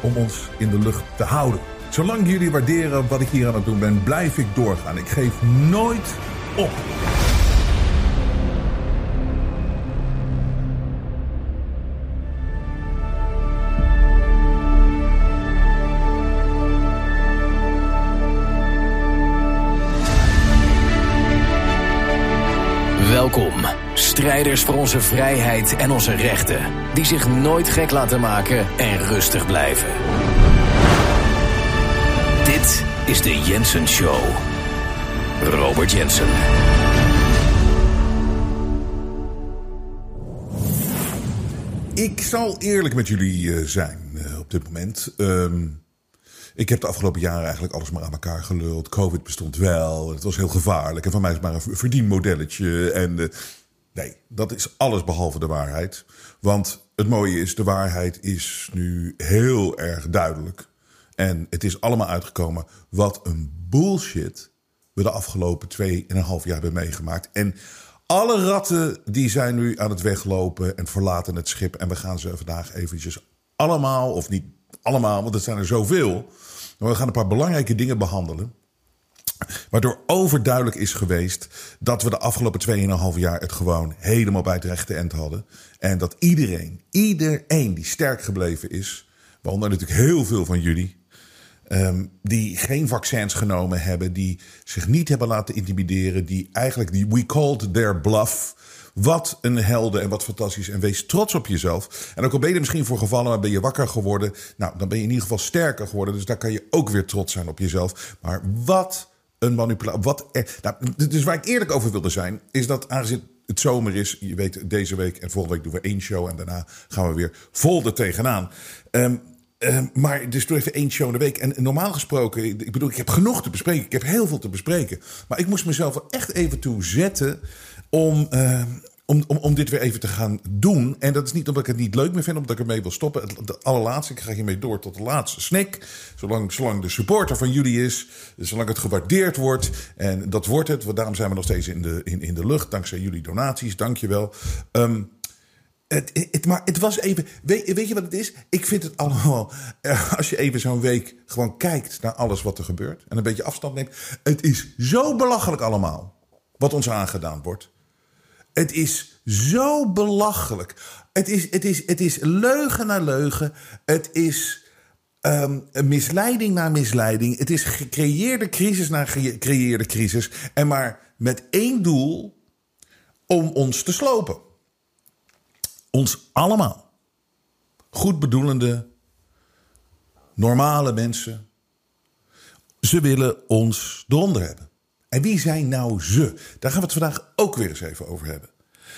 om ons in de lucht te houden. Zolang jullie waarderen wat ik hier aan het doen ben, blijf ik doorgaan. Ik geef nooit op. Welkom, strijders voor onze vrijheid en onze rechten, die zich nooit gek laten maken en rustig blijven. Dit is de Jensen Show. Robert Jensen. Ik zal eerlijk met jullie eh, zijn eh, op dit moment. Ehm, ik heb de afgelopen jaren eigenlijk alles maar aan elkaar geluld. Covid bestond wel. Het was heel gevaarlijk. En van mij is maar een verdienmodelletje. En eh, nee, dat is alles behalve de waarheid. Want het mooie is, de waarheid is nu heel erg duidelijk. En het is allemaal uitgekomen wat een bullshit we de afgelopen twee en een half jaar hebben meegemaakt. En alle ratten die zijn nu aan het weglopen en verlaten het schip. En we gaan ze vandaag eventjes allemaal, of niet allemaal, want het zijn er zoveel. Maar we gaan een paar belangrijke dingen behandelen. Waardoor overduidelijk is geweest dat we de afgelopen 2,5 jaar het gewoon helemaal bij het rechte eind hadden. En dat iedereen, iedereen die sterk gebleven is, waaronder natuurlijk heel veel van jullie, Ehm, die geen vaccins genomen hebben, die zich niet hebben laten intimideren, die eigenlijk die we called their bluff. Wat een helden en wat fantastisch. En wees trots op jezelf. En ook al ben je er misschien voor gevallen, maar ben je wakker geworden. Nou, dan ben je in ieder geval sterker geworden. Dus daar kan je ook weer trots zijn op jezelf. Maar wat een manipulatie. Wat er, nou, dus waar ik eerlijk over wilde zijn, is dat aangezien het zomer is. Je weet, deze week en volgende week doen we één show. En daarna gaan we weer vol er tegenaan. Um, uh, maar dus doe even één show in de week. En normaal gesproken, ik bedoel, ik heb genoeg te bespreken. Ik heb heel veel te bespreken. Maar ik moest mezelf er echt even toe zetten om, uh, om, om, om dit weer even te gaan doen. En dat is niet omdat ik het niet leuk meer vind, omdat ik ermee wil stoppen. Het allerlaatste, ik ga hiermee door tot de laatste snik. Zolang, zolang de supporter van jullie is, zolang het gewaardeerd wordt. En dat wordt het, daarom zijn we nog steeds in de, in, in de lucht. Dankzij jullie donaties, dank je wel. Um, het, het, maar het was even. Weet, weet, je wat het is? Ik vind het allemaal. Eh, als je even zo'n week gewoon kijkt naar alles wat er gebeurt. en een beetje afstand neemt. Het is zo belachelijk allemaal. Wat ons aangedaan wordt. Het is zo belachelijk. Het is, het is, het is leugen naar leugen. Het is. Um, misleiding naar misleiding. Het is gecreëerde crisis naar gecreëerde crisis. En maar met één doel: om ons te slopen. Ons allemaal. Goed bedoelende, normale mensen. Ze willen ons eronder hebben. En wie zijn nou ze? Daar gaan we het vandaag ook weer eens even over hebben.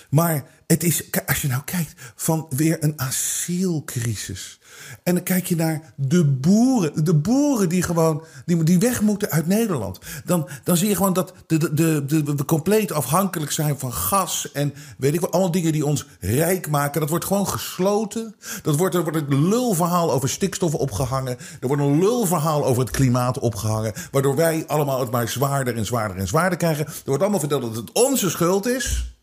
Maar het is, als je nou kijkt, van weer een asielcrisis. En dan kijk je naar de boeren. De boeren die gewoon die, die weg moeten uit Nederland. Dan, dan zie je gewoon dat de, de, de, we compleet afhankelijk zijn van gas. En weet ik wat, allemaal dingen die ons rijk maken. Dat wordt gewoon gesloten. Dat wordt, er wordt een lulverhaal over stikstof opgehangen. Er wordt een lulverhaal over het klimaat opgehangen. Waardoor wij allemaal het maar zwaarder en zwaarder en zwaarder krijgen. Er wordt allemaal verteld dat het onze schuld is.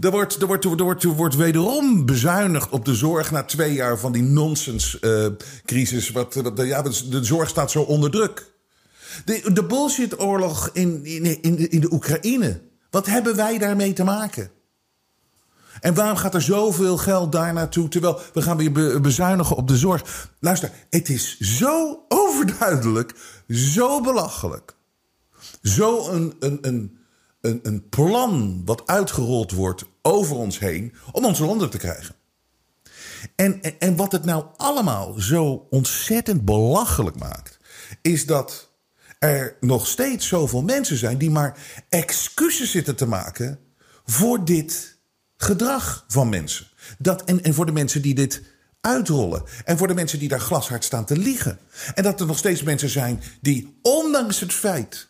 Er wordt, er, wordt, er, wordt, wordt wederom bezuinigd op de zorg na twee jaar van die nonsenscrisis. wat, wat, ja, de zorg staat zo onder druk. De, de bullshit-oorlog in, in, in, de, in de Oekraïne. Wat hebben wij daarmee te maken? En waarom gaat er zoveel geld daar naartoe? Terwijl we gaan weer bezuinigen op de zorg. Luister, het is zo overduidelijk, zo belachelijk. Zo een, een, een, een, plan wat uitgerold wordt over ons heen om onze landen te krijgen. En, en, en wat het nou allemaal zo ontzettend belachelijk maakt, is dat er nog steeds zoveel mensen zijn die maar excuses zitten te maken voor dit gedrag van mensen. Dat, en, en voor de mensen die dit uitrollen. En voor de mensen die daar glashard staan te liegen. En dat er nog steeds mensen zijn die, ondanks het feit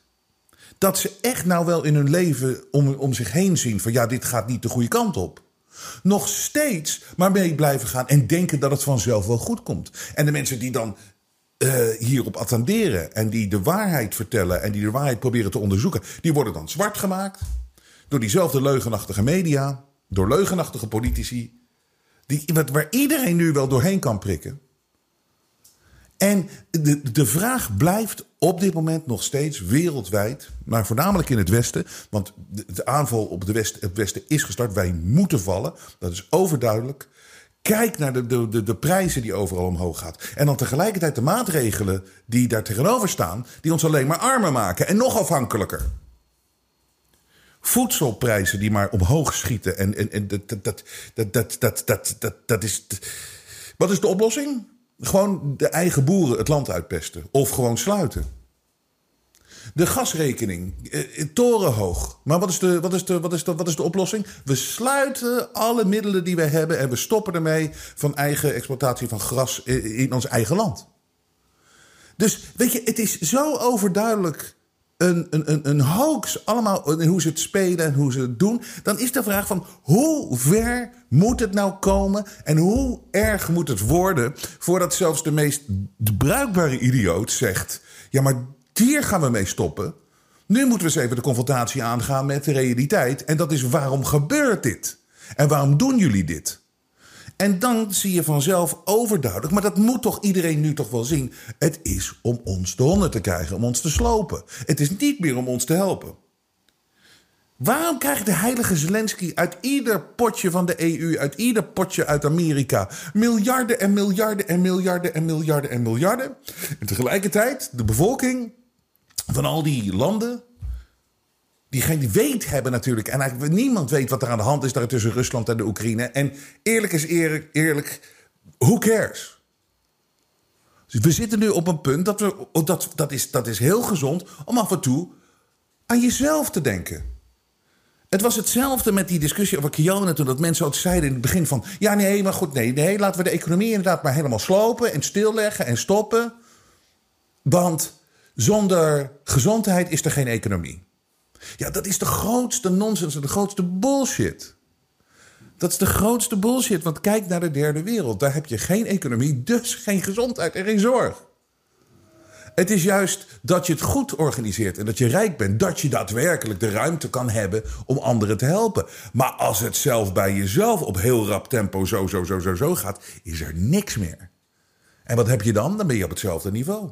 dat ze echt nou wel in hun leven om, om zich heen zien van ja, dit gaat niet de goede kant op. Nog steeds maar mee blijven gaan en denken dat het vanzelf wel goed komt. En de mensen die dan uh, hierop attenderen en die de waarheid vertellen en die de waarheid proberen te onderzoeken, die worden dan zwart gemaakt door diezelfde leugenachtige media, door leugenachtige politici, die, waar iedereen nu wel doorheen kan prikken. En de, de vraag blijft op dit moment nog steeds wereldwijd, maar voornamelijk in het Westen. Want de, aanval op het Westen is gestart. Wij moeten vallen. Dat is overduidelijk. Kijk naar de, de, de, prijzen die overal omhoog gaan. En dan tegelijkertijd de maatregelen die daar tegenover staan, die ons alleen maar armer maken en nog afhankelijker. Voedselprijzen die maar omhoog schieten. En, en, en dat, dat, dat, dat, dat, dat, dat is. Wat is de oplossing? Gewoon de eigen boeren het land uitpesten. Of gewoon sluiten. De gasrekening, eh, torenhoog. Maar wat is, de, wat, is de, wat, is de, wat is de oplossing? We sluiten alle middelen die we hebben en we stoppen ermee van eigen exploitatie van gras in ons eigen land. Dus weet je, het is zo overduidelijk een, een, een, een hoax, allemaal hoe ze het spelen en hoe ze het doen. Dan is de vraag van hoe ver moet het nou komen en hoe erg moet het worden voordat zelfs de meest bruikbare idioot zegt: ja, maar hier gaan we mee stoppen. Nu moeten we eens even de confrontatie aangaan met de realiteit. En dat is waarom gebeurt dit? En waarom doen jullie dit? En dan zie je vanzelf overduidelijk, maar dat moet toch iedereen nu toch wel zien. Het is om ons de honden te krijgen, om ons te slopen. Het is niet meer om ons te helpen. Waarom krijgt de heilige Zelensky uit ieder potje van de EU, uit ieder potje uit Amerika, miljarden en miljarden en miljarden en miljarden en miljarden? En tegelijkertijd de bevolking van al die landen. Die geen weet hebben natuurlijk. En eigenlijk niemand weet wat er aan de hand is daar tussen Rusland en de Oekraïne. En eerlijk is eerlijk, eerlijk who cares? Dus we zitten nu op een punt dat we. Dat, dat, is, dat is heel gezond om af en toe aan jezelf te denken. Het was hetzelfde met die discussie over Kiona toen dat mensen ook zeiden in het begin van... ja, nee, maar goed, nee, nee, laten we de economie inderdaad maar helemaal slopen en stilleggen en stoppen. Want zonder gezondheid is er geen economie. Ja, dat is de grootste nonsens en de grootste bullshit. Dat is de grootste bullshit, want kijk naar de derde wereld. Daar heb je geen economie, dus geen gezondheid en geen zorg. Het is juist dat je het goed organiseert en dat je rijk bent, dat je daadwerkelijk de ruimte kan hebben om anderen te helpen. Maar als het zelf bij jezelf op heel rap tempo zo, zo, zo, zo, zo gaat, is er niks meer. En wat heb je dan? Dan ben je op hetzelfde niveau.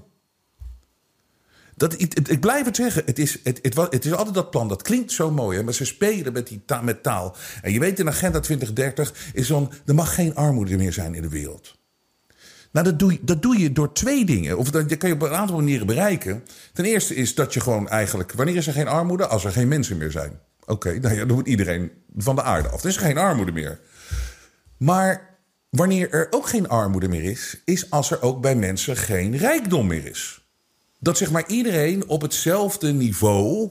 Dat, ik, ik, blijf het zeggen. Het is, het, het, het, is altijd dat plan. Dat klinkt zo mooi. Hè? Maar ze spelen met, die met taal. En je weet in Agenda 2030 is zo'n... Er mag geen armoede meer zijn in de wereld. Nou, dat doe, je, dat doe je door twee dingen. Of dat, kan je op een aantal manieren bereiken. Ten eerste is dat je gewoon eigenlijk... Wanneer is er geen armoede? Als er geen mensen meer zijn. Oké, nou ja, dan moet iedereen van de aarde af. Er is geen armoede meer. Maar wanneer er ook geen armoede meer is... is als er ook bij mensen geen rijkdom meer is dat zeg maar iedereen op hetzelfde niveau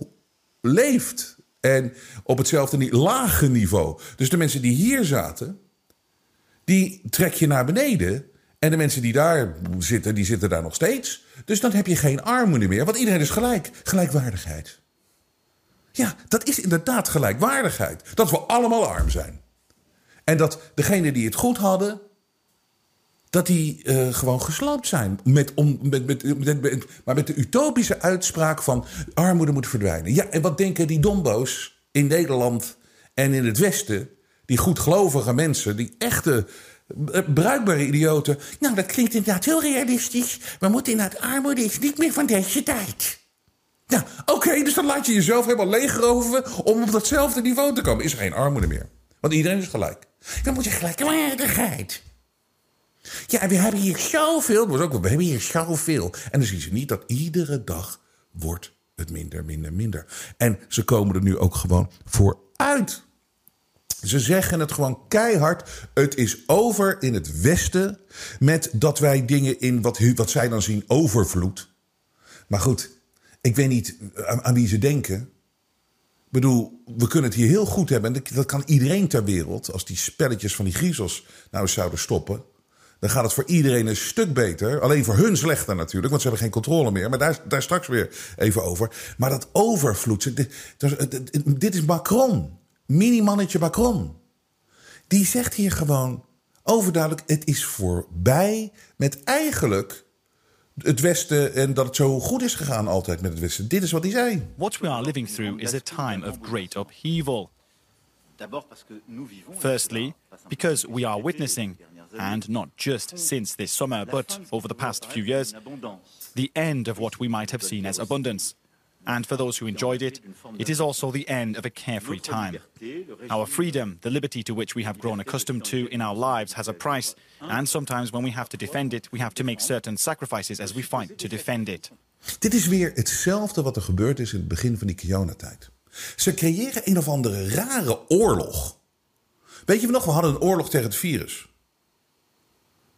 leeft. En op hetzelfde lage niveau. Dus de mensen die hier zaten, die trek je naar beneden. En de mensen die daar zitten, die zitten daar nog steeds. Dus dan heb je geen armoede meer. Want iedereen is gelijk. Gelijkwaardigheid. Ja, dat is inderdaad gelijkwaardigheid. Dat we allemaal arm zijn. En dat degenen die het goed hadden, dat die uh, gewoon gesloopt zijn. Met, om, met, met, met, maar met de utopische uitspraak van armoede moet verdwijnen. Ja, en wat denken die dombo's in Nederland en in het Westen Die goedgelovige mensen, die echte eh, bruikbare idioten. Nou, dat klinkt inderdaad heel realistisch. We moeten inderdaad, armoede is niet meer van deze tijd. Nou, oké, dus dan laat je jezelf helemaal leegroven om op datzelfde niveau te komen. Is er geen armoede meer. Want iedereen is gelijk. Dan moet je gelijkwaardigheid. Ja, we hebben hier zoveel. We hebben hier zoveel. En dan zien ze niet dat iedere dag wordt het minder, minder, minder. En ze komen er nu ook gewoon vooruit. Ze zeggen het gewoon keihard. Het is over in het Westen. Met dat wij dingen in wat, wat zij dan zien overvloed. Maar goed, ik weet niet aan, wie ze denken. Ik bedoel, we kunnen het hier heel goed hebben. En dat kan iedereen ter wereld. Als die spelletjes van die griezels nou eens zouden stoppen. Dan gaat het voor iedereen een stuk beter. Alleen voor hun slechter natuurlijk, want ze hebben geen controle meer. Maar daar, daar straks weer even over. Maar dat overvloed. Dit, dit is Macron. Mini-mannetje Macron. Die zegt hier gewoon overduidelijk: het is voorbij met eigenlijk het Westen en dat het zo goed is gegaan altijd met het Westen. Dit is wat hij zei. What we are living through is a time of great upheaval. Firstly, because we are witnessing, and not just since this summer, but over the past few years, the end of what we might have seen as abundance. And for those who enjoyed it, it is also the end of a carefree time. Our freedom, the liberty to which we have grown accustomed to in our lives, has a price. And sometimes when we have to defend it, we have to make certain sacrifices as we fight to defend it. Dit is weer hetzelfde wat er gebeurd is in het begin van die Kiona-tijd. Ze creëren een of andere rare oorlog. Weet je nog, we hadden een oorlog tegen het virus.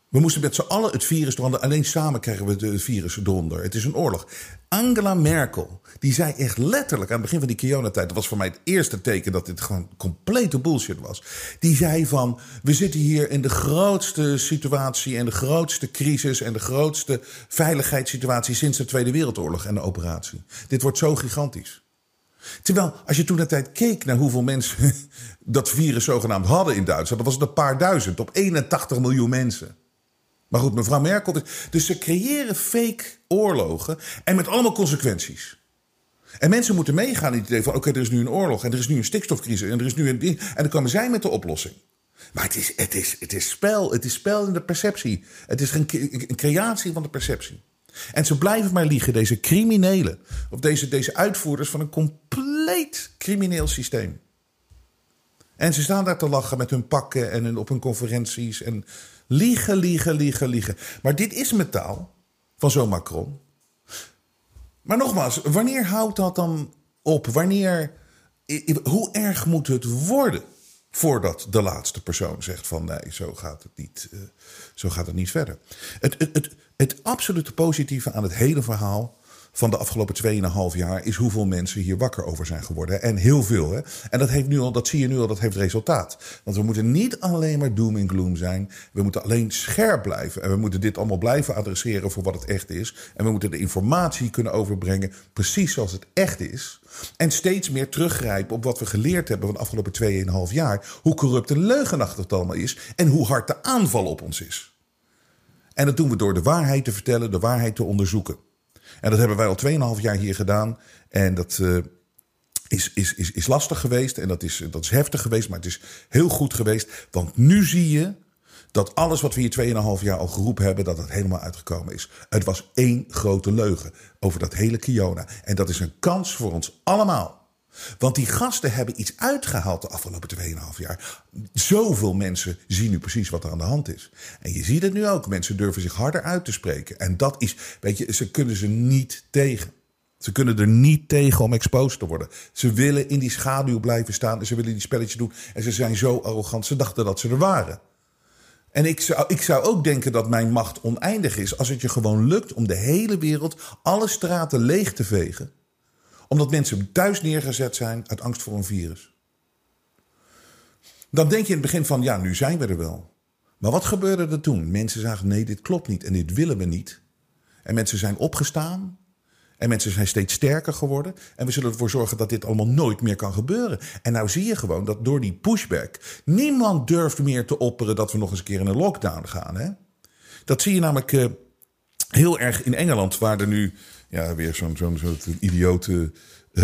We moesten met z'n allen het virus eronder. Alleen samen krijgen we het virus eronder. Het is een oorlog. Angela Merkel, die zei echt letterlijk aan het begin van die Kiona-tijd... dat was voor mij het eerste teken dat dit gewoon complete bullshit was. Die zei van, we zitten hier in de grootste situatie... en de grootste crisis en de grootste veiligheidssituatie... sinds de Tweede Wereldoorlog en de operatie. Dit wordt zo gigantisch. Terwijl, als je toen de tijd keek naar hoeveel mensen dat virus zogenaamd hadden in Duitsland... dan was het een paar duizend op 81 miljoen mensen. Maar goed, mevrouw Merkel. Dus, dus ze creëren fake oorlogen en met allemaal consequenties. En mensen moeten meegaan in het idee van: oké, er is nu een oorlog en er is nu een stikstofcrisis en er is nu een ding. En dan komen zij met de oplossing. Maar het is, het is, het is spel. Het is spel in de perceptie. Het is een, creatie van de perceptie. En ze blijven maar liegen, deze criminelen. Of deze, deze uitvoerders van een compleet crimineel systeem. En ze staan daar te lachen met hun pakken en op hun conferenties. En Liegen, liegen, liegen, liegen. Maar dit is metaal van zo'n Macron. Maar nogmaals, wanneer houdt dat dan op? Wanneer, hoe erg moet het worden voordat de laatste persoon zegt van nee, zo gaat het niet, uh, zo gaat het niet verder. Het, het, het, het absolute positieve aan het hele verhaal van de afgelopen 2,5 jaar is hoeveel mensen hier wakker over zijn geworden. En heel veel. Hè? En dat, heeft nu al, dat zie je nu al, dat heeft resultaat. Want we moeten niet alleen maar doom en gloom zijn. We moeten alleen scherp blijven. En we moeten dit allemaal blijven adresseren voor wat het echt is. En we moeten de informatie kunnen overbrengen precies zoals het echt is. En steeds meer teruggrijpen op wat we geleerd hebben van de afgelopen 2,5 jaar. Hoe corrupt en leugenachtig het allemaal is. En hoe hard de aanval op ons is. En dat doen we door de waarheid te vertellen, de waarheid te onderzoeken. En dat hebben wij al 2,5 jaar hier gedaan. En dat uh, is, is, is, is lastig geweest. En dat is, dat is heftig geweest. Maar het is heel goed geweest. Want nu zie je dat alles wat we hier 2,5 jaar al geroepen hebben, dat het helemaal uitgekomen is. Het was één grote leugen over dat hele Kiona. En dat is een kans voor ons allemaal. Want die gasten hebben iets uitgehaald de afgelopen 2,5 jaar. Zoveel mensen zien nu precies wat er aan de hand is. En je ziet het nu ook. Mensen durven zich harder uit te spreken. En dat is, weet je, ze kunnen ze niet tegen. Ze kunnen er niet tegen om exposed te worden. Ze willen in die schaduw blijven staan en ze willen die spelletjes doen. En ze zijn zo arrogant, ze dachten dat ze er waren. En ik zou, ik zou ook denken dat mijn macht oneindig is als het je gewoon lukt om de hele wereld, alle straten leeg te vegen omdat mensen thuis neergezet zijn uit angst voor een virus. Dan denk je in het begin van, ja, nu zijn we er wel. Maar wat gebeurde er toen? Mensen zagen, nee, dit klopt niet en dit willen we niet. En mensen zijn opgestaan. En mensen zijn steeds sterker geworden. En we zullen ervoor zorgen dat dit allemaal nooit meer kan gebeuren. En nou zie je gewoon dat door die pushback... niemand durft meer te opperen dat we nog eens een keer in een lockdown gaan. Hè? Dat zie je namelijk uh, heel erg in Engeland, waar er nu ja, weer zo'n zo'n idiote eh,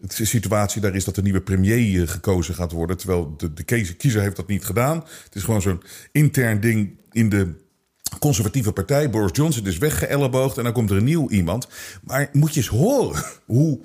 de situatie daar is dat de nieuwe premier eh, gekozen gaat worden. Terwijl de, de kiezer, kiezer heeft dat niet gedaan. Het is gewoon zo'n intern ding in de conservatieve partij. Boris Johnson is weggeëlleboogd en dan komt er een nieuw iemand. Maar moet je eens horen hoe,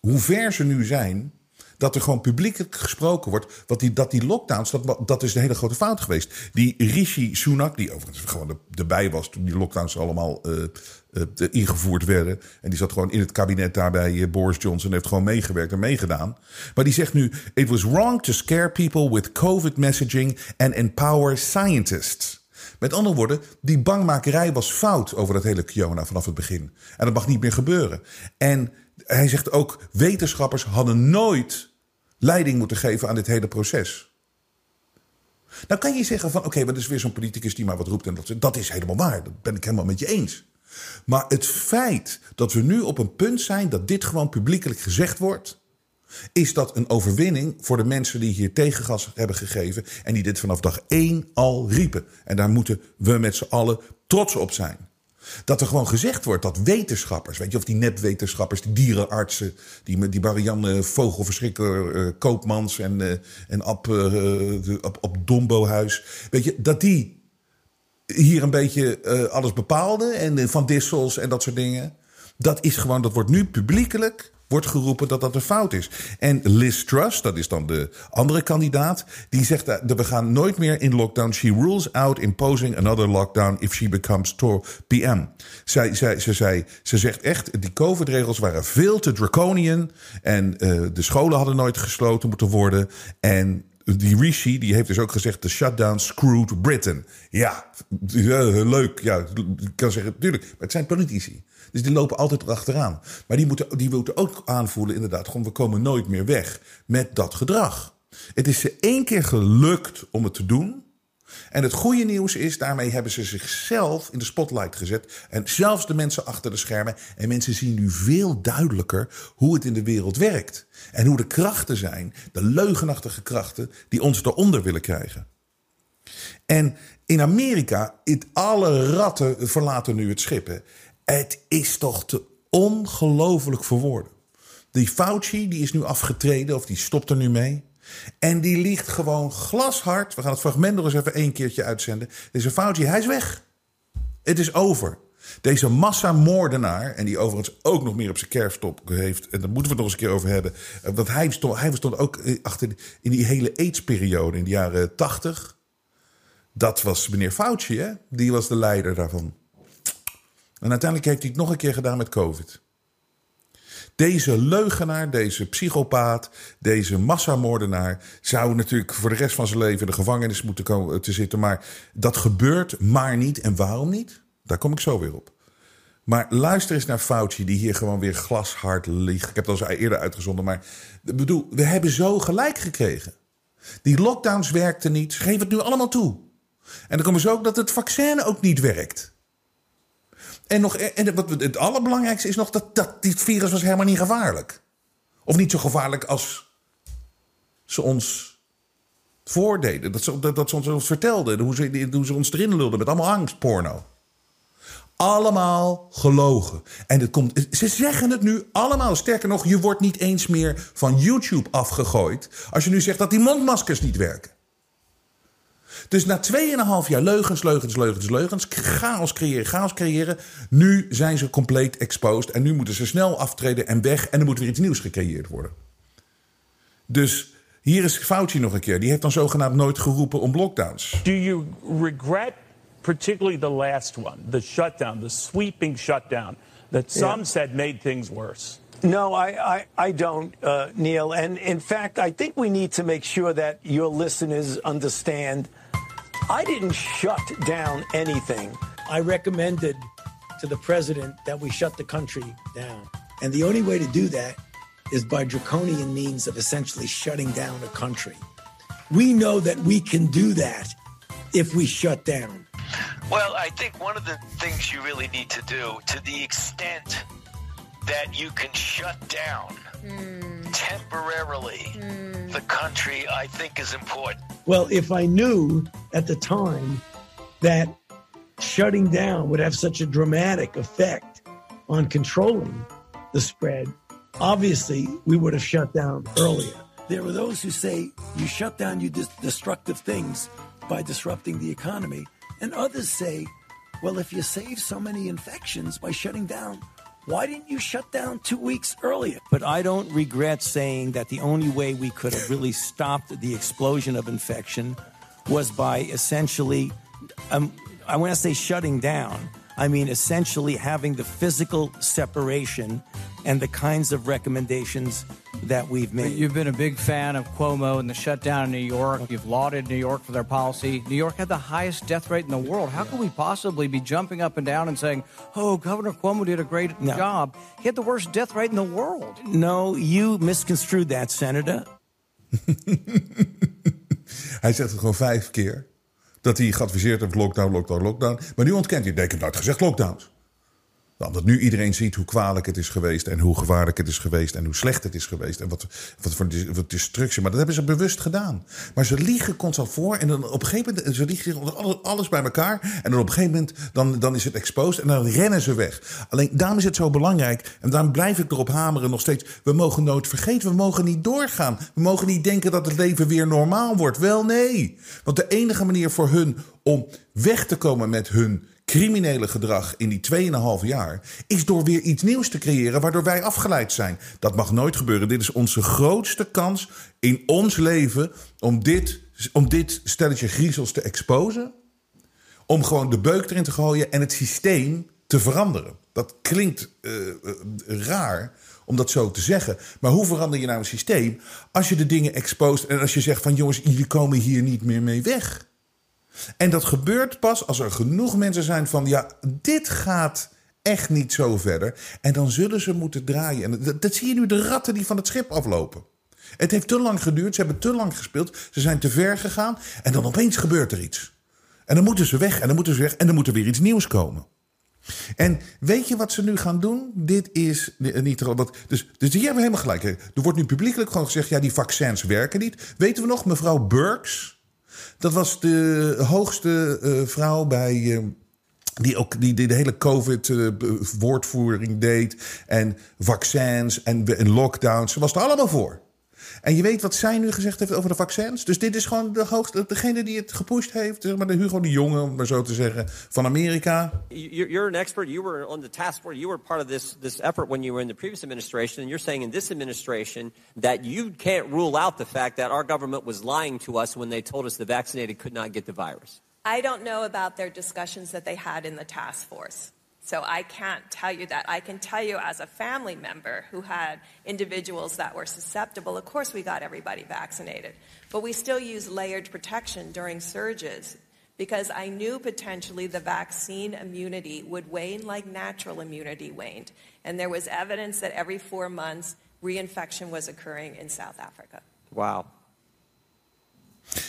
hoe ver ze nu zijn dat er gewoon publiekelijk gesproken wordt. Wat die, dat die lockdowns, dat, dat is een hele grote fout geweest. Die Rishi Sunak, die overigens gewoon erbij was toen die lockdowns allemaal uh, uh, ingevoerd werden. En die zat gewoon in het kabinet daarbij. Boris Johnson heeft gewoon meegewerkt en meegedaan. Maar die zegt nu: It was wrong to scare people with COVID messaging and empower scientists. Met andere woorden, die bangmakerij was fout over dat hele Kiona vanaf het begin. En dat mag niet meer gebeuren. En hij zegt ook, wetenschappers hadden nooit leiding moeten geven aan dit hele proces. Nou kan je zeggen van, oké, okay, maar dat is weer zo'n politicus die maar wat roept. En dat, dat is helemaal waar, dat ben ik helemaal met je eens. Maar het feit dat we nu op een punt zijn dat dit gewoon publiekelijk gezegd wordt... is dat een overwinning voor de mensen die hier tegengas hebben gegeven... en die dit vanaf dag één al riepen. En daar moeten we met z'n allen trots op zijn. Dat er gewoon gezegd wordt dat wetenschappers, weet je, of die nepwetenschappers, die dierenartsen, die, die Marianne Vogelverschrikker, uh, Koopmans en, uh, en Ab, uh, op, op Dombohuis, weet je, dat die hier een beetje alles bepaalden en Van Dissels en dat soort dingen. Dat is gewoon, dat wordt nu publiekelijk wordt geroepen dat dat een fout is. En Liz Truss, dat is dan de andere kandidaat, die zegt dat we gaan nooit meer in lockdown. She rules out imposing another lockdown if she becomes PM. Ze, ze zegt echt, die COVID-regels waren veel te draconian en uh, de scholen hadden nooit gesloten moeten worden. En die Rishi die heeft dus ook gezegd: de shutdown screwed Britain. Ja, leuk. Ja, ik kan zeggen, natuurlijk. Maar het zijn politici. Dus die lopen altijd erachteraan. Maar die moeten, die moeten ook aanvoelen, inderdaad, gewoon we komen nooit meer weg met dat gedrag. Het is ze één keer gelukt om het te doen. En het goede nieuws is, daarmee hebben ze zichzelf in de spotlight gezet. En zelfs de mensen achter de schermen. En mensen zien nu veel duidelijker hoe het in de wereld werkt. En hoe de krachten zijn, de leugenachtige krachten, die ons eronder willen krijgen. En in Amerika, it, alle ratten verlaten nu het schip. Het is toch te ongelooflijk voor woorden. Die Fauci die is nu afgetreden, of die stopt er nu mee. En die ligt gewoon glashard. We gaan het fragment nog eens even één keertje uitzenden. Deze Fauci, hij is weg. Het is over. Deze massamoordenaar, en die overigens ook nog meer op zijn kerfstop heeft, en daar moeten we het nog eens een keer over hebben. Eh, want hij stond, hij stond ook eh, achter in die hele AIDS-periode in de jaren tachtig. Dat was meneer Fauci, hè? Die was de leider daarvan. En uiteindelijk heeft hij het nog een keer gedaan met COVID. Deze leugenaar, deze psychopaat, deze massamoordenaar zou natuurlijk voor de rest van zijn leven de gevangenis moeten komen te zitten. Maar dat gebeurt maar niet. En waarom niet? Daar kom ik zo weer op. Maar luister eens naar Fauci, die hier gewoon weer glashard ligt. Ik heb het al eerder uitgezonden, maar bedoel, we hebben zo gelijk gekregen. Die lockdowns werkten niet. Geven het nu allemaal toe. En dan komen ze ook dat het vaccin ook niet werkt. En, nog, en wat, het allerbelangrijkste is nog dat, dat dit virus was helemaal niet gevaarlijk. Of niet zo gevaarlijk als ze ons voordeden. Dat ze, dat, dat ons vertelden. Hoe ze, ze ons erin lulden met allemaal angstporno. Allemaal gelogen. En het komt, ze zeggen het nu allemaal. Sterker nog, je wordt niet eens meer van YouTube afgegooid. Als je nu zegt dat die mondmaskers niet werken. Dus na 2,5 jaar leugens, leugens, leugens, leugens, chaos creëren, chaos creëren. Nu zijn ze compleet exposed en nu moeten ze snel aftreden en weg. En er moet weer iets nieuws gecreëerd worden. Dus hier is Fauci nog een keer. Die heeft dan zogenaamd nooit geroepen om lockdowns. Do you regret particularly the last one, the shutdown, the sweeping shutdown that some yeah. said made things worse? No, I, I, I don't, uh, Neil. And in fact, I think we need to make sure that your listeners understand I didn't shut down anything. I recommended to the president that we shut the country down. And the only way to do that is by draconian means of essentially shutting down a country. We know that we can do that if we shut down. Well, I think one of the things you really need to do, to the extent that you can shut down mm. Temporarily mm. the country, I think is important. Well, if I knew at the time that shutting down would have such a dramatic effect on controlling the spread, obviously we would have shut down earlier. There are those who say you shut down you dis- destructive things by disrupting the economy, and others say, well, if you save so many infections by shutting down, why didn't you shut down two weeks earlier? But I don't regret saying that the only way we could have really stopped the explosion of infection was by essentially, um, I want to say shutting down. I mean, essentially having the physical separation and the kinds of recommendations that we've made. You've been a big fan of Cuomo and the shutdown in New York. You've lauded New York for their policy. New York had the highest death rate in the world. How could we possibly be jumping up and down and saying, oh, Governor Cuomo did a great No. job? He had the worst death rate in the world. No, you misconstrued that, Senator. Hij zegt het gewoon vijf keer. Dat hij geadviseerd heeft lockdown, lockdown, lockdown. Maar nu ontkent hij. Nee, ik heb nooit gezegd lockdowns. Omdat nu iedereen ziet hoe kwalijk het is geweest. En hoe gevaarlijk het is geweest. En hoe slecht het is geweest. En wat, wat voor wat destructie. Maar dat hebben ze bewust gedaan. Maar ze liegen constant voor. En dan op een gegeven moment. Ze liegen alles- alles bij elkaar. En dan op een gegeven moment. Dan, dan is het exposed. En dan rennen ze weg. Alleen daarom is het zo belangrijk. En daarom blijf ik erop hameren nog steeds. We mogen nooit vergeten. We mogen niet doorgaan. We mogen niet denken dat het leven weer normaal wordt. Wel nee. Want de enige manier voor hun om weg te komen met hun criminele gedrag in die 2,5 jaar is door weer iets nieuws te creëren waardoor wij afgeleid zijn. Dat mag nooit gebeuren. Dit is onze grootste kans in ons leven om dit, om dit stelletje griezels te exposen. Om gewoon de beuk erin te gooien en het systeem te veranderen. Dat klinkt eh, eh, raar om dat zo te zeggen. Maar hoe verander je nou een systeem als je de dingen expost en als je zegt van jongens, jullie komen hier niet meer mee weg. En dat gebeurt pas als er genoeg mensen zijn van ja, dit gaat echt niet zo verder. En dan zullen ze moeten draaien. En dat, zie je nu de ratten die van het schip aflopen. Het heeft te lang geduurd, ze hebben te lang gespeeld, ze zijn te ver gegaan en dan opeens gebeurt er iets. En dan moeten ze weg en dan moeten ze weg en dan moet er weer iets nieuws komen. En weet je wat ze nu gaan doen? Dit is niet er dat, dus, dus hier hebben we helemaal gelijk. Er wordt nu publiekelijk gewoon gezegd: ja, die vaccins werken niet. Weten we nog, mevrouw Burks? Dat was de hoogste eh, vrouw bij. eh, die ook die, die de hele COVID-woordvoering deed. En vaccins en, en lockdowns. Ze was er allemaal voor. En je weet wat zij nu gezegd heeft over de vaccins. Dus dit is gewoon de hoogste, degene die het gepusht heeft. Zeg maar de Hugo de Jonge, om maar zo te zeggen, van Amerika. You're, you're an expert. You were on the task force. You were part of this this effort when you were in the previous administration, and you're saying in this administration that you can't rule out the fact that our government was lying to us when they told us the vaccinated could not get the virus. I don't know about their discussions that they had in the task force. So I can't tell you that. I can tell you as a family member who had individuals that were susceptible, of course we got everybody vaccinated. But we still use layered protection during surges because I knew potentially the vaccine immunity would wane like natural immunity waned. And there was evidence that every four months reinfection was occurring in South Africa. Wow.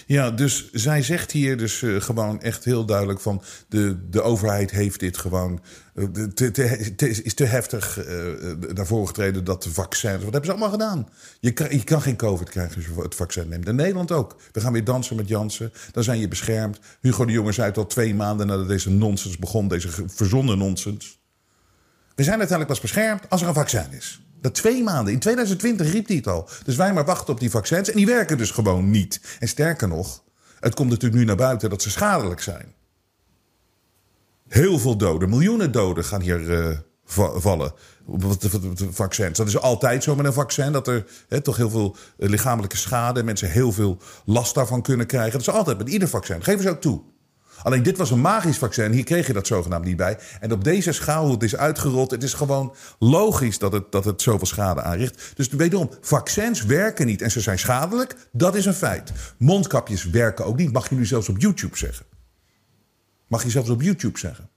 Ja, dus zij zegt hier dus eh, gewoon echt heel duidelijk van... de, de overheid heeft dit gewoon... te- is te heftig eh, eh, daarvoor getreden dat de vaccins... Wat hebben ze allemaal gedaan? Je, kan- je kan geen covid krijgen als je het vaccin neemt. In Nederland ook. We gaan weer dansen met Jansen. Dan zijn je beschermd. Hugo de Jonge zei het al twee maanden nadat deze nonsens begon. Deze verzonnen nonsens. We zijn uiteindelijk pas beschermd als er een vaccin is. Dat twee maanden. In 2020 riep hij het al. Dus wij maar wachten op die vaccins. En die werken dus gewoon niet. En sterker nog, het komt natuurlijk nu naar buiten dat ze schadelijk zijn. Heel veel doden, miljoenen doden gaan hier eh, va- vallen. vaccins. Dat is altijd zo met een vaccin. Dat er toch heel veel eh, lichamelijke schade. en mensen heel veel last daarvan kunnen krijgen. Dat is altijd met ieder vaccin. Geven ze ook toe. Alleen dit was een magisch vaccin. Hier kreeg je dat zogenaamd niet bij. En op deze schaal, hoe het is uitgerold. Het is gewoon logisch dat het, dat het zoveel schade aanricht. Dus wederom, vaccins werken niet. En ze zijn schadelijk. Dat is een feit. Mondkapjes werken ook niet. Mag je nu zelfs op YouTube zeggen. Mag je zelfs op YouTube zeggen.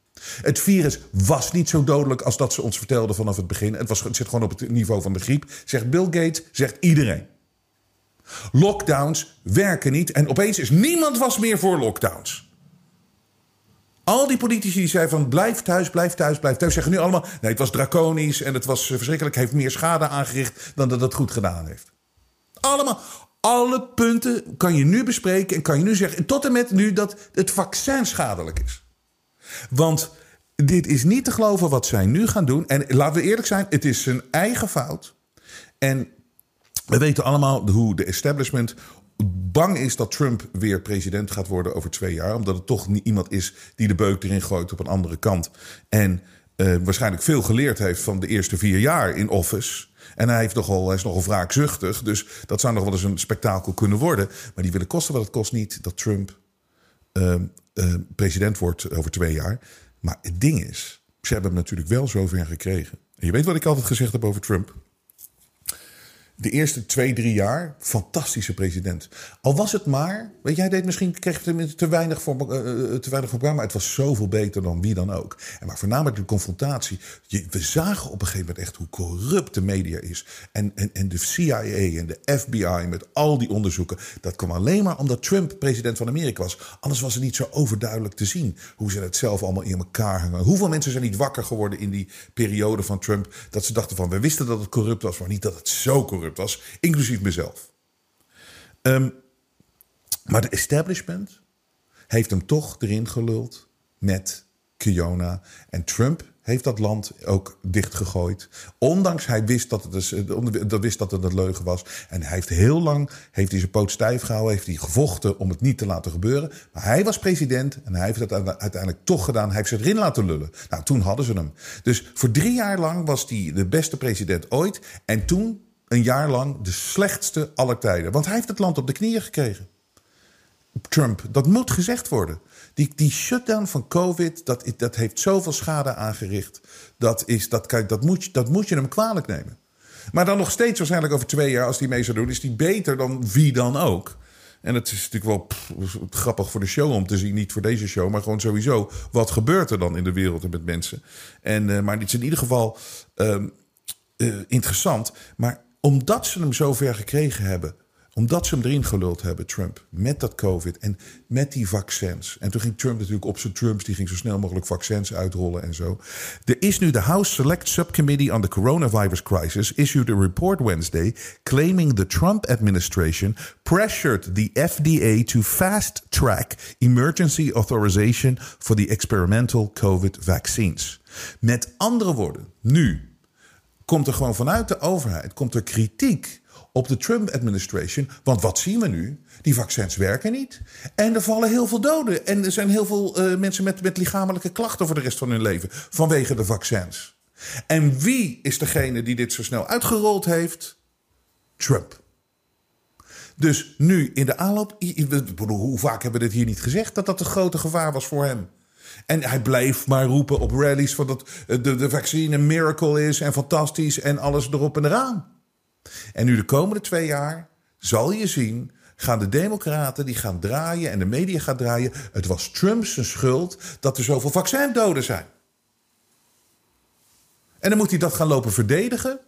Het virus was niet zo dodelijk als dat ze ons vertelden vanaf het begin. Het, was, het zit gewoon op het niveau van de griep. Zegt Bill Gates, zegt iedereen. Lockdowns werken niet. En opeens is niemand was meer voor lockdowns. Al die politici die zeiden van blijf thuis, blijf thuis, blijf thuis. Zeggen nu allemaal, nee het was draconisch en het was eh, verschrikkelijk. Heeft meer schade aangericht dan dat het goed gedaan heeft. Allemaal, alle punten kan je nu bespreken en kan je nu zeggen. Tot en met nu dat het vaccin schadelijk is. Want dit is niet te geloven wat zij nu gaan doen. En laten we eerlijk zijn, het is zijn eigen fout. En we weten allemaal hoe de establishment bang is dat Trump weer president gaat worden over twee jaar. Omdat het toch niet iemand is die de beuk erin gooit op een andere kant. En uh, waarschijnlijk veel geleerd heeft van de eerste vier jaar in office. En hij, heeft nogal, hij is nogal wraakzuchtig. Dus dat zou nog wel eens een spektakel kunnen worden. Maar die willen kosten wat het kost niet dat Trump uh, uh, president wordt over twee jaar. Maar het ding is, ze hebben hem natuurlijk wel zover gekregen. En je weet wat ik altijd gezegd heb over Trump de eerste twee, drie jaar fantastische president. Al was het maar, weet jij, deed misschien kreeg je te weinig voor, uh, te weinig voor maar het was zoveel beter dan wie dan ook. En maar voornamelijk de confrontatie. Je, we zagen op een gegeven moment echt hoe corrupt de media is. En, en, en de CIA en de FBI met al die onderzoeken. Dat kwam alleen maar omdat Trump president van Amerika was. Anders was het niet zo overduidelijk te zien hoe ze het zelf allemaal in elkaar hangen. Hoeveel mensen zijn niet wakker geworden in die periode van Trump dat ze dachten van we wisten dat het corrupt was, maar niet dat het zo corrupt was, inclusief mezelf. Um, maar de establishment heeft hem toch erin geluld met Kiona. En Trump heeft dat land ook dichtgegooid. Ondanks hij wist dat het, dus, dat wist dat het een leugen was. En hij heeft heel lang heeft hij zijn poot stijf gehouden. Heeft hij gevochten om het niet te laten gebeuren. Maar hij was president en hij heeft het uiteindelijk toch gedaan. Hij heeft ze erin laten lullen. Nou, toen hadden ze hem. Dus voor drie jaar lang was hij de beste president ooit. En toen een jaar lang de slechtste aller tijden. Want hij heeft het land op de knieën gekregen. Trump, dat moet gezegd worden. Die, die shutdown van COVID, dat, dat heeft zoveel schade aangericht. Dat, is, dat, kan, dat, moet, dat moet je hem kwalijk nemen. Maar dan nog steeds waarschijnlijk over twee jaar, als hij mee zou doen, is hij beter dan wie dan ook. En het is natuurlijk wel grappig voor de show om te zien. Niet voor deze show, maar gewoon sowieso. Wat gebeurt er dan in de wereld en met mensen? En, uh, maar het is in ieder geval uh, uh, interessant. Maar omdat ze hem zover gekregen hebben. Omdat ze hem erin geluld hebben, Trump. Met dat COVID en met die vaccins. En toen ging Trump natuurlijk op zijn Trumps. Die ging zo snel mogelijk vaccins uitrollen en zo. Er is nu de House Select Subcommittee on the Coronavirus Crisis. issued a report Wednesday. claiming the Trump administration pressured the FDA to fast track emergency authorization for the experimental COVID vaccines. Met andere woorden, nu komt er gewoon vanuit de overheid komt er kritiek op de Trump-administration. Want wat zien we nu? Die vaccins werken niet. En er vallen heel veel doden. En er zijn heel veel uh, mensen met, met lichamelijke klachten voor de rest van hun leven. Vanwege de vaccins. En wie is degene die dit zo snel uitgerold heeft? Trump. Dus nu in de aanloop. Hoe vaak hebben we dit hier niet gezegd? Dat dat het grote gevaar was voor hem. En hij bleef maar roepen op rallies van dat de, de vaccine een miracle is en fantastisch en alles erop en eraan. En nu de komende twee jaar zal je zien, gaan de democraten die gaan draaien en de media gaat draaien. Het was Trumps schuld dat er zoveel vaccindoden zijn. En dan moet hij dat gaan lopen verdedigen.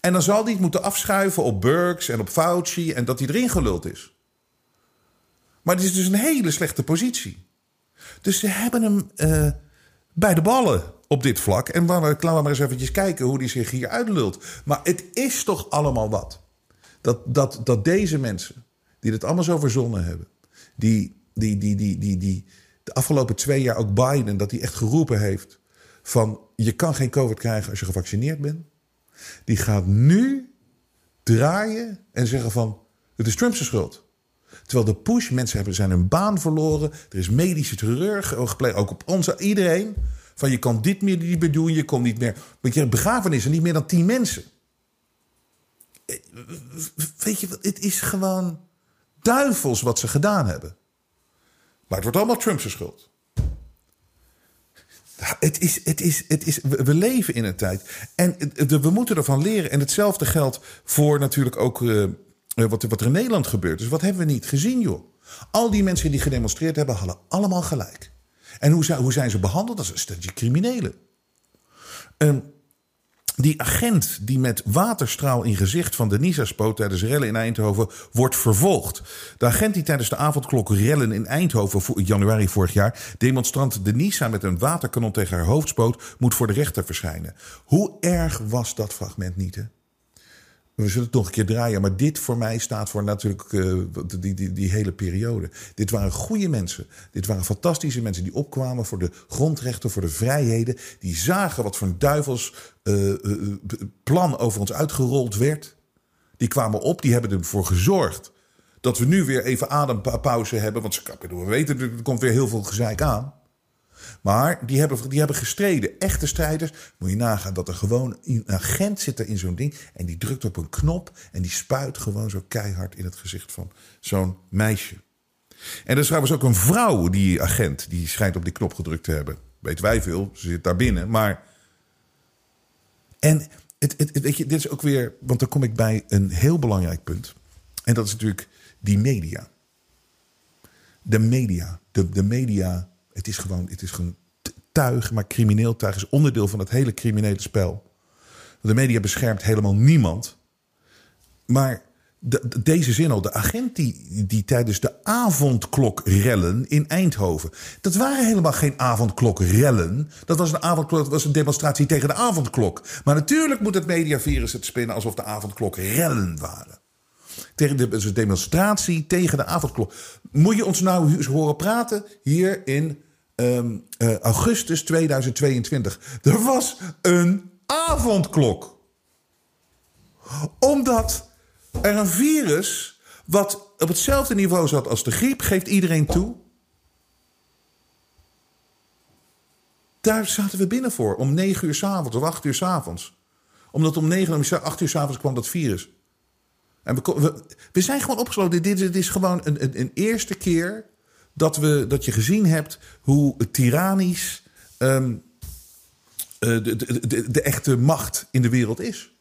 En dan zal hij het moeten afschuiven op Burks en op Fauci en dat hij erin geluld is. Maar het is dus een hele slechte positie. Dus ze hebben hem uh, bij de ballen op dit vlak. En laten we maar eens eventjes kijken hoe hij zich hier uitlult. Maar het is toch allemaal wat. Dat, dat, dat deze mensen, die het allemaal zo verzonnen hebben... die, die, die, die, die, die de afgelopen twee jaar ook Biden, dat hij echt geroepen heeft... van je kan geen COVID krijgen als je gevaccineerd bent... die gaat nu draaien en zeggen van... het is Trump's schuld. Terwijl de push, mensen hebben, zijn hun baan verloren. Er is medische terreur gepleegd, ook op ons, iedereen. Van je kan dit meer niet meer doen, je komt niet meer. Want je begrafenissen, niet meer dan tien mensen. Eh, weet je, het is gewoon duivels wat ze gedaan hebben. Maar het wordt allemaal Trump's schuld. Het is, het is, het is, we leven in een tijd. En we moeten ervan leren. En hetzelfde geldt voor natuurlijk ook eh, wat, wat er in Nederland gebeurt. Dus wat hebben we niet gezien, joh? Al die mensen die gedemonstreerd hebben, hadden allemaal gelijk. En hoe zijn, hoe zijn ze behandeld? Is een stukje criminelen. Um, die agent die met waterstraal in gezicht van Denisa spoot tijdens rellen in Eindhoven wordt vervolgd. De agent die tijdens de avondklok rellen in Eindhoven in januari vorig jaar demonstrant Denisa met een waterkanon tegen haar hoofd spoot, moet voor de rechter verschijnen. Hoe erg was dat fragment niet? We zullen het nog een keer draaien. Maar dit voor mij staat voor natuurlijk uh, die, die, die hele periode. Dit waren goede mensen. Dit waren fantastische mensen die opkwamen voor de grondrechten, voor de vrijheden. Die zagen wat voor een duivels uh, uh, plan over ons uitgerold werd. Die kwamen op, die hebben ervoor gezorgd dat we nu weer even adempauze hebben. Want we weten, er komt weer heel veel gezeik aan. Maar die hebben, die hebben gestreden. Echte strijders. Moet je nagaan dat er gewoon een agent zit er in zo'n ding. En die drukt op een knop. En die spuit gewoon zo keihard in het gezicht van zo'n meisje. En er is trouwens ook een vrouw, die agent. Die schijnt op die knop gedrukt te hebben. Weet wij veel. Ze zit daar binnen. Maar. En het, het, weet je, dit is ook weer. Want dan kom ik bij een heel belangrijk punt. En dat is natuurlijk die media. De media. De, de media het is gewoon, het is gewoon tuig, maar crimineel tuig is onderdeel van het hele criminele spel. De media beschermt helemaal niemand. Maar de, deze zin al, de agent die, die tijdens de avondklokrellen in Eindhoven. Dat waren helemaal geen avondklokrellen. Dat was een avondklok, dat was een demonstratie tegen de avondklok. Maar natuurlijk moet het mediavirus het spinnen alsof de avondklokrellen waren. Tegen de, dus demonstratie tegen de avondklok. Moet je ons nou eens horen praten hier in um, uh, augustus 2022. Er was een avondklok. Omdat er een virus wat op hetzelfde niveau zat als de griep, geeft iedereen toe. Daar zaten we binnen voor, om 9 uur s avonds of 8 uur s avonds. Omdat om 9 uur, 8 uur s avonds kwam dat virus. En we, zijn gewoon opgesloten. Dit, dit is gewoon een, een, een eerste keer dat, we, dat je gezien hebt hoe tyrannisch um, de, de, de, de, echte macht in de wereld is.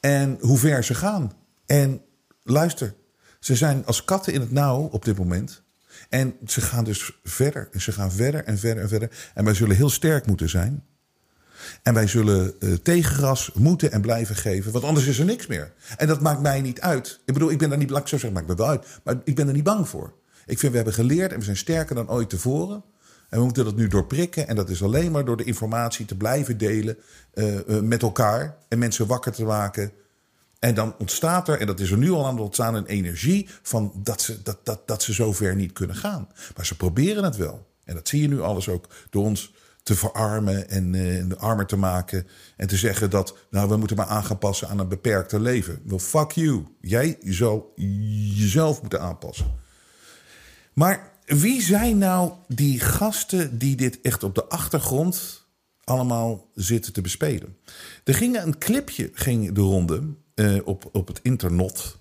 En hoe ver ze gaan. En luister, ze zijn als katten in het nauw op dit moment. En ze gaan dus verder. En ze gaan verder en verder en verder. En wij zullen heel sterk moeten zijn. En wij zullen uh, moeten en blijven geven. Want anders is er niks meer. En dat maakt mij niet uit. Ik bedoel, ik ben daar niet, ik zo zeggen, maakt me wel uit. Maar ik ben er niet bang voor. Ik vind we hebben geleerd en we zijn sterker dan ooit tevoren. En we moeten dat nu doorprikken. En dat is alleen maar door de informatie te blijven delen uh, uh, met elkaar. En mensen wakker te maken. En dan ontstaat er, en dat is er nu al aan het ontstaan, een energie van dat ze, dat, dat, dat ze zover niet kunnen gaan. Maar ze proberen het wel. En dat zie je nu alles ook door ons te verarmen en uh, armer te maken. En te zeggen dat, nou, we moeten maar aanpassen aan een beperkte leven. Well, fuck you. Jij zal jezelf moeten aanpassen. Maar wie zijn nou die gasten die dit echt op de achtergrond allemaal zitten te bespelen? Er ging een clipje ging de ronde uh, op, op het internet.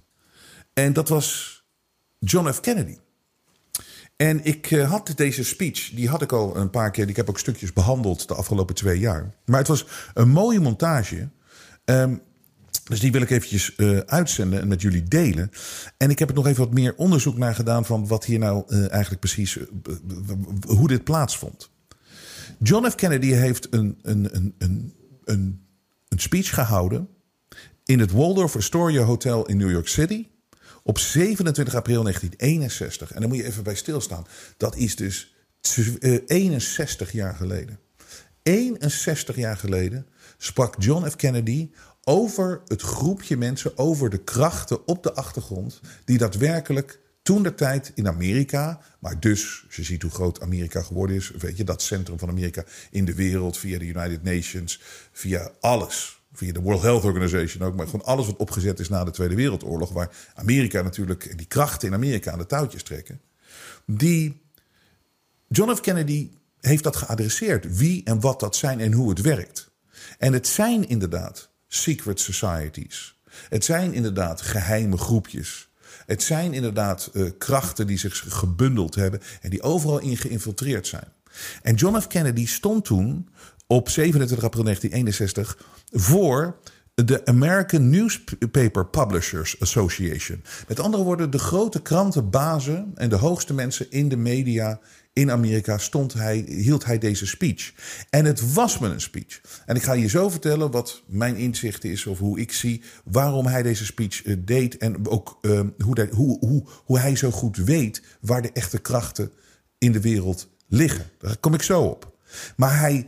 En dat was John F. Kennedy. En ik uh, had deze speech, die had ik al een paar keer. Ik heb ook stukjes behandeld de afgelopen twee jaar. Maar het was een mooie montage. Um, dus die wil ik eventjes uh, uitzenden en met jullie delen. En ik heb er nog even wat meer onderzoek naar gedaan van wat hier nou uh, eigenlijk precies, hoe dit plaatsvond. John F. Kennedy heeft een, een, een, een, een, een speech gehouden in het Waldorf Astoria Hotel in New York City op 27 april 1961. En dan moet je even bij stilstaan. Dat is dus 61 jaar geleden. 61 jaar geleden sprak John F. Kennedy over het groepje mensen, over de krachten op de achtergrond, die daadwerkelijk toen de tijd in Amerika, maar dus, je ziet hoe groot Amerika geworden is, weet je, dat centrum van Amerika in de wereld, via de United Nations, via alles, via de World Health Organization ook, maar gewoon alles wat opgezet is na de Tweede Wereldoorlog, waar Amerika natuurlijk, die krachten in Amerika aan de touwtjes trekken, die John F. Kennedy heeft dat geadresseerd, wie en wat dat zijn en hoe het werkt. En het zijn inderdaad secret societies. Het zijn inderdaad geheime groepjes. Het zijn inderdaad uh, krachten die zich gebundeld hebben en die overal in geïnfiltreerd zijn. En John F. Kennedy stond toen op 27 april 1961 voor de American Newspaper Publishers Association. Met andere woorden, de grote krantenbazen en de hoogste mensen in de media in Amerika stond hij, hield hij deze speech. En het was me een speech. En ik ga je zo vertellen wat mijn inzicht is of hoe ik zie waarom hij deze speech eh, deed. En ook uh, hoe, hoe, hoe, hoe hij zo goed weet waar de echte krachten in de wereld liggen. Daar kom ik zo op. Maar hij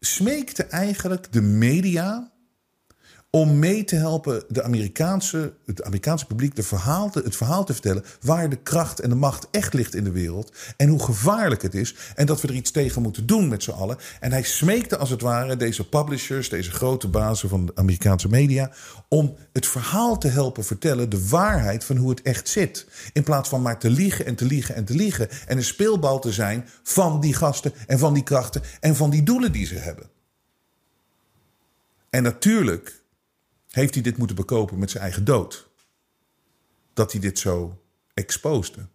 smeekte eigenlijk de media om mee te helpen de Amerikaanse, het Amerikaanse publiek de verhaal te, het verhaal te vertellen waar de kracht en de macht echt ligt in de wereld en hoe gevaarlijk het is en dat we er iets tegen moeten doen met z'n allen. En hij smeekte als het ware deze publishers, deze grote bazen van de Amerikaanse media, om het verhaal te helpen vertellen, de waarheid van hoe het echt zit. In plaats van maar te liegen en te liegen en te liegen en een speelbal te zijn van die gasten en van die krachten en van die doelen die ze hebben. En natuurlijk heeft hij dit moeten bekopen met zijn eigen dood. Dat hij dit zo exposeerde.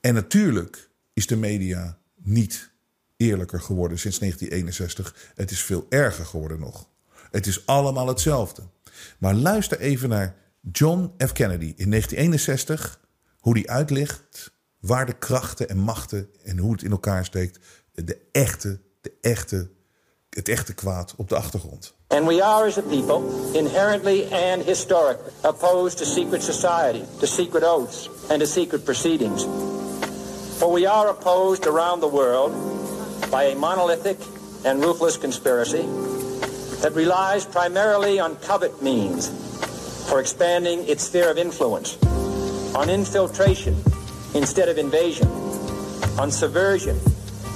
En natuurlijk is de media niet eerlijker geworden sinds 1961. Het is veel erger geworden nog. Het is allemaal hetzelfde. Maar luister even naar John F. Kennedy in 1961, hoe die uitlegt waar de krachten en machten en hoe het in elkaar steekt, de echte, de echte, het echte kwaad op de achtergrond. And we are, as a people, inherently and historically opposed to secret society, to secret oaths, and to secret proceedings. For we are opposed around the world by a monolithic and ruthless conspiracy that relies primarily on covert means for expanding its sphere of influence, on infiltration instead of invasion, on subversion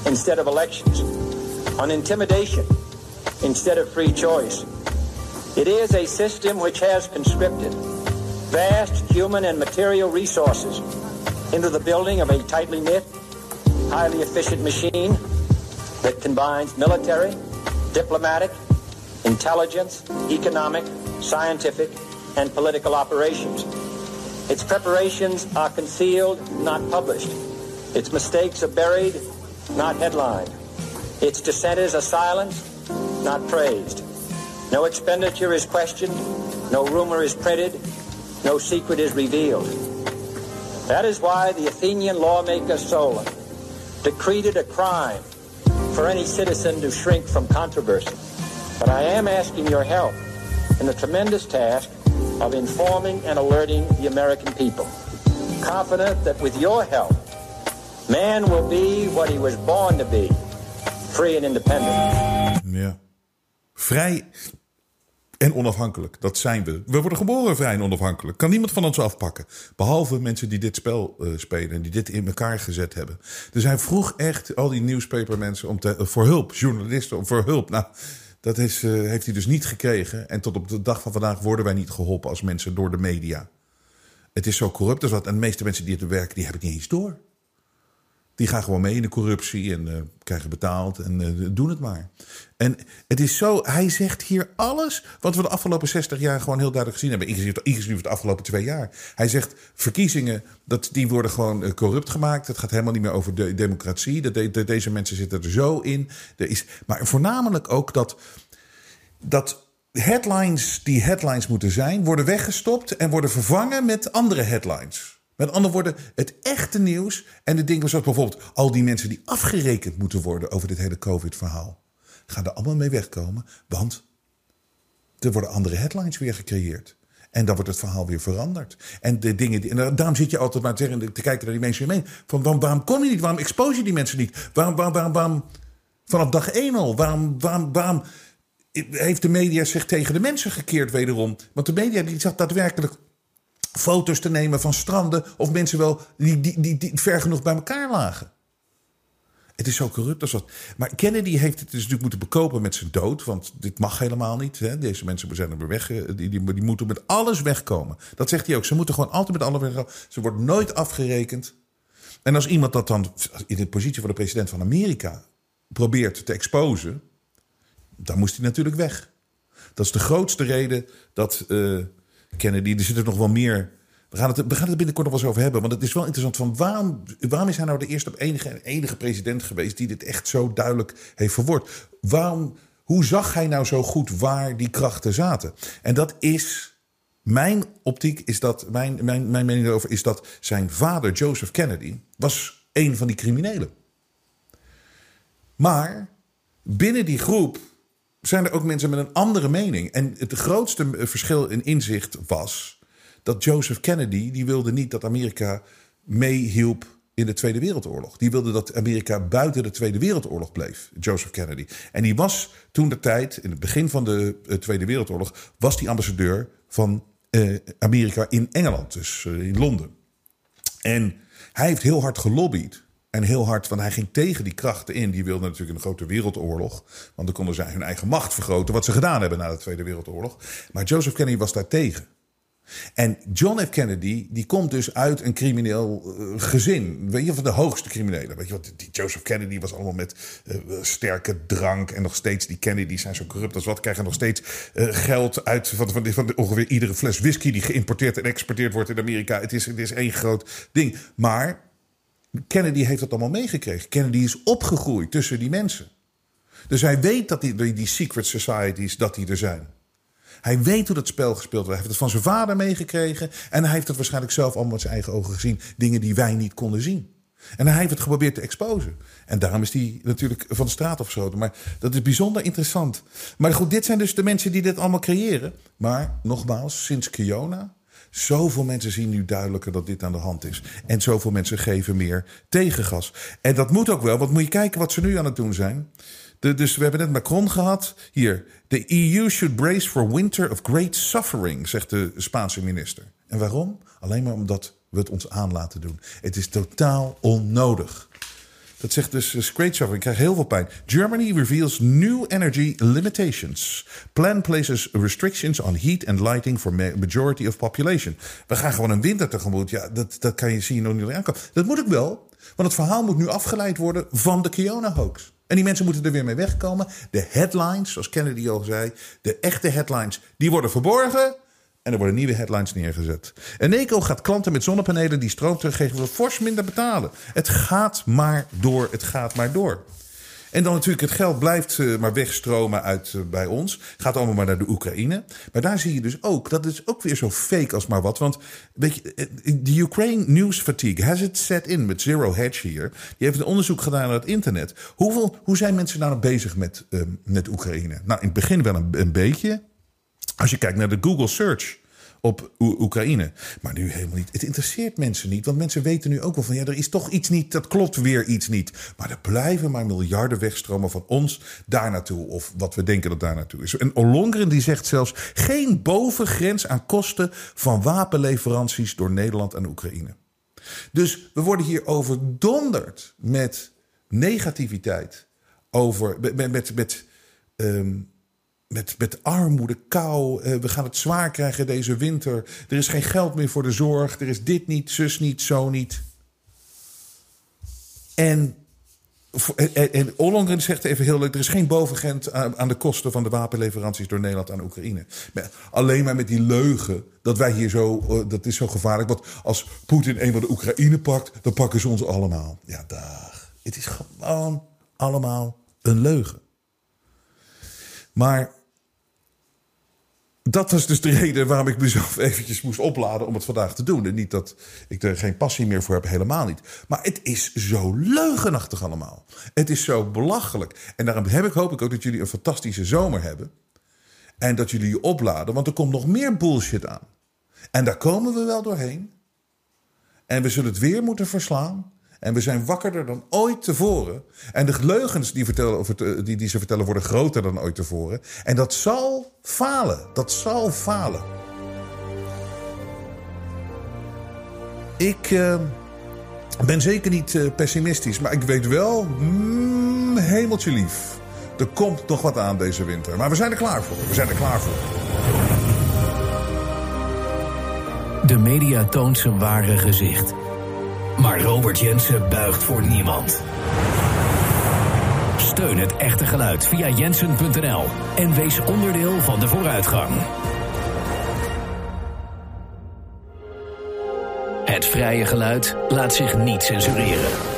instead of elections, on intimidation instead of free choice. It is a system which has conscripted vast human and material resources into the building of a tightly knit, highly efficient machine that combines military, diplomatic, intelligence, economic, scientific, and political operations. Its preparations are concealed, not published. Its mistakes are buried, not headlined. Its dissenters are silenced, not praised. No expenditure is questioned, no rumor is printed, no secret is revealed. That is why the Athenian lawmaker Solon decreed it a crime for any citizen to shrink from controversy. But I am asking your help in the tremendous task of informing and alerting the American people. Confident that with your help, man will be what he was born to be, free and independent. Ja. Vrij en onafhankelijk. Dat zijn we. We worden geboren vrij en onafhankelijk. Kan niemand van ons afpakken. Behalve mensen die dit spel uh, spelen en die dit in elkaar gezet hebben. Dus hij vroeg echt al die newspapermensen om te, voor hulp. Journalisten om voor hulp. Nou, dat is, uh, heeft hij dus niet gekregen. En tot op de dag van vandaag worden wij niet geholpen als mensen door de media. Het is zo corrupt als wat. En de meeste mensen die het werken, die hebben niet eens door. Die gaan gewoon mee in de corruptie en uh, krijgen betaald en uh, doen het maar. En het is zo, hij zegt hier alles wat we de afgelopen 60 jaar gewoon heel duidelijk gezien hebben. Inclusief, inclusief de afgelopen twee jaar. Hij zegt verkiezingen, dat, die worden gewoon uh, corrupt gemaakt. Het gaat helemaal niet meer over de democratie. Deze mensen zitten er zo in. Er is, maar voornamelijk ook dat, dat headlines die headlines moeten zijn, worden weggestopt en worden vervangen met andere headlines. Met andere woorden, het echte nieuws en de dingen zoals bijvoorbeeld al die mensen die afgerekend moeten worden over dit hele COVID-verhaal, gaan er allemaal mee wegkomen, want er worden andere headlines weer gecreëerd. En dan wordt het verhaal weer veranderd. En de dingen die, en daarom zit je altijd maar te, te kijken naar die mensen hiermee. Van waarom, waarom kom je niet? Waarom expose je die mensen niet? Waarom, waarom, waarom, waarom vanaf dag één al? Waarom, waarom, waarom heeft de media zich tegen de mensen gekeerd wederom? Want de media die zat daadwerkelijk foto's te nemen van stranden of mensen wel die, die, die, die ver genoeg bij elkaar lagen. Het is zo corrupt als wat. Maar Kennedy heeft het dus natuurlijk moeten bekopen met zijn dood. Want dit mag helemaal niet. Hè? Deze mensen zijn er weg. Die, die, die, moeten met alles wegkomen. Dat zegt hij ook. Ze moeten gewoon altijd met alles wegkomen. Ze wordt nooit afgerekend. En als iemand dat dan in de positie van de president van Amerika probeert te exposen. dan moest hij natuurlijk weg. Dat is de grootste reden dat. Uh, Kennedy. Er zitten nog wel meer. We gaan, het, we gaan het binnenkort nog wel eens over hebben. Want het is wel interessant van waarom, waarom is hij nou de eerste enige, enige president geweest die dit echt zo duidelijk heeft verwoord? Waarom, hoe zag hij nou zo goed waar die krachten zaten? En dat is. Mijn optiek is dat, mijn, mijn, mijn mening erover is dat zijn vader, Joseph Kennedy, was een van die criminelen. Maar binnen die groep zijn er ook mensen met een andere mening. En het grootste verschil in inzicht was dat Joseph Kennedy, die wilde niet dat Amerika meehielp in de Tweede Wereldoorlog. Die wilde dat Amerika buiten de Tweede Wereldoorlog bleef, Joseph Kennedy. En die was toen de tijd, in het begin van de eh, Tweede Wereldoorlog, was die ambassadeur van eh, Amerika in Engeland, dus eh, in Londen. En hij heeft heel hard gelobbyd. En heel hard, want hij ging tegen die krachten in. Die wilden natuurlijk een grote wereldoorlog. Want dan konden zij hun eigen macht vergroten. Wat ze gedaan hebben na de Tweede Wereldoorlog. Maar Joseph Kennedy was daar tegen. En John F. Kennedy, die komt dus uit een crimineel uh, gezin. Weet je, van de hoogste criminelen. Weet je wat, die Joseph Kennedy was allemaal met uh, sterke drank. En nog steeds, die Kennedys zijn zo corrupt als wat. Krijgen nog steeds geld uit van, van, van, ongeveer iedere fles whisky die geïmporteerd en exporteerd wordt in Amerika. Het is, het is één groot ding. Maar Kennedy heeft dat allemaal meegekregen. Kennedy is opgegroeid tussen die mensen. Dus hij weet dat die, die secret societies, dat die er zijn. Hij weet hoe dat spel gespeeld wordt. Hij heeft het van zijn vader meegekregen. En hij heeft het waarschijnlijk zelf allemaal met zijn eigen ogen gezien. Dingen die wij niet konden zien. En hij heeft het geprobeerd te exposen. En daarom is hij natuurlijk van de straat afgeschoten. Maar dat is bijzonder interessant. Maar goed, dit zijn dus de mensen die dit allemaal creëren. Maar nogmaals, sinds Kiona. Zoveel mensen zien nu duidelijker dat dit aan de hand is. En zoveel mensen geven meer tegengas. En dat moet ook wel, want moet je kijken wat ze nu aan het doen zijn. De, dus we hebben net Macron gehad. Hier, the EU should brace for winter of great suffering, zegt de Spaanse minister. En waarom? Alleen maar omdat we het ons aan laten doen. Het is totaal onnodig. Dat zegt dus Great Suffering. Ik krijg heel veel pijn. Germany reveals new energy limitations. Plan places restrictions on heat and lighting for majority of population. We gaan gewoon een winter tegemoet. Ja, dat, dat kan je zien hoe niet aankomen. Dat moet ook wel. Want het verhaal moet nu afgeleid worden van de Kiona-hoax. En die mensen moeten er weer mee wegkomen. De headlines, zoals Kennedy al zei, de echte headlines, die worden verborgen. En er worden nieuwe headlines neergezet. Eneco gaat klanten met zonnepanelen die stroom teruggeven fors minder betalen. Het gaat maar door, het gaat maar door. En dan natuurlijk, het geld blijft uh, maar wegstromen uit uh, bij ons. Gaat allemaal maar naar de Oekraïne. Maar daar zie je dus ook, dat is ook weer zo fake als maar wat. Want weet je, de Ukraine news fatigue has it set in met Zero Hedge hier. Die heeft een onderzoek gedaan naar het internet. Hoeveel, hoe zijn mensen nou bezig met, uh, met Oekraïne? Nou, in het begin wel een, een beetje. Als je kijkt naar de Google search op Oekraïne. Maar nu helemaal niet. Het interesseert mensen niet. Want mensen weten nu ook wel van ja, er is toch iets niet. Dat klopt weer iets niet. Maar er blijven maar miljarden wegstromen van ons daar naartoe. Of wat we denken dat daar naartoe is. En Ollongren die zegt zelfs geen bovengrens aan kosten van wapenleveranties door Nederland aan Oekraïne. Dus we worden hier overdonderd met negativiteit. Over, met, met, met um, met, met armoede, kou. Uh, we gaan het zwaar krijgen deze winter. Er is geen geld meer voor de zorg. Er is dit niet, zus niet, zo niet. En, en, zegt even heel leuk: er is geen bovengent aan, de kosten van de wapenleveranties door Nederland aan Oekraïne. Maar alleen maar met die leugen dat wij hier zo. Uh, dat is zo gevaarlijk. Want als Poetin eenmaal de Oekraïne pakt, dan pakken ze ons allemaal. Ja, dag. Het is gewoon allemaal een leugen. Maar dat was dus de reden waarom ik mezelf eventjes moest opladen om het vandaag te doen. En niet dat ik er geen passie meer voor heb, helemaal niet. Maar het is zo leugenachtig allemaal. Het is zo belachelijk. En daarom heb ik, hoop ik ook dat jullie een fantastische zomer hebben. En dat jullie je opladen, want er komt nog meer bullshit aan. En daar komen we wel doorheen. En we zullen het weer moeten verslaan. En we zijn wakkerder dan ooit tevoren. En de leugens die, vertellen, die, die ze vertellen worden groter dan ooit tevoren. En dat zal falen. Dat zal falen. Ik uh, ben zeker niet uh, pessimistisch. Maar ik weet wel, mm, hemeltje lief. Er komt nog wat aan deze winter. Maar we zijn er klaar voor. We zijn er klaar voor. De media toont zijn ware gezicht. Maar Robert Jensen buigt voor niemand. Steun het echte geluid via jensen.nl en wees onderdeel van de vooruitgang. Het vrije geluid laat zich niet censureren.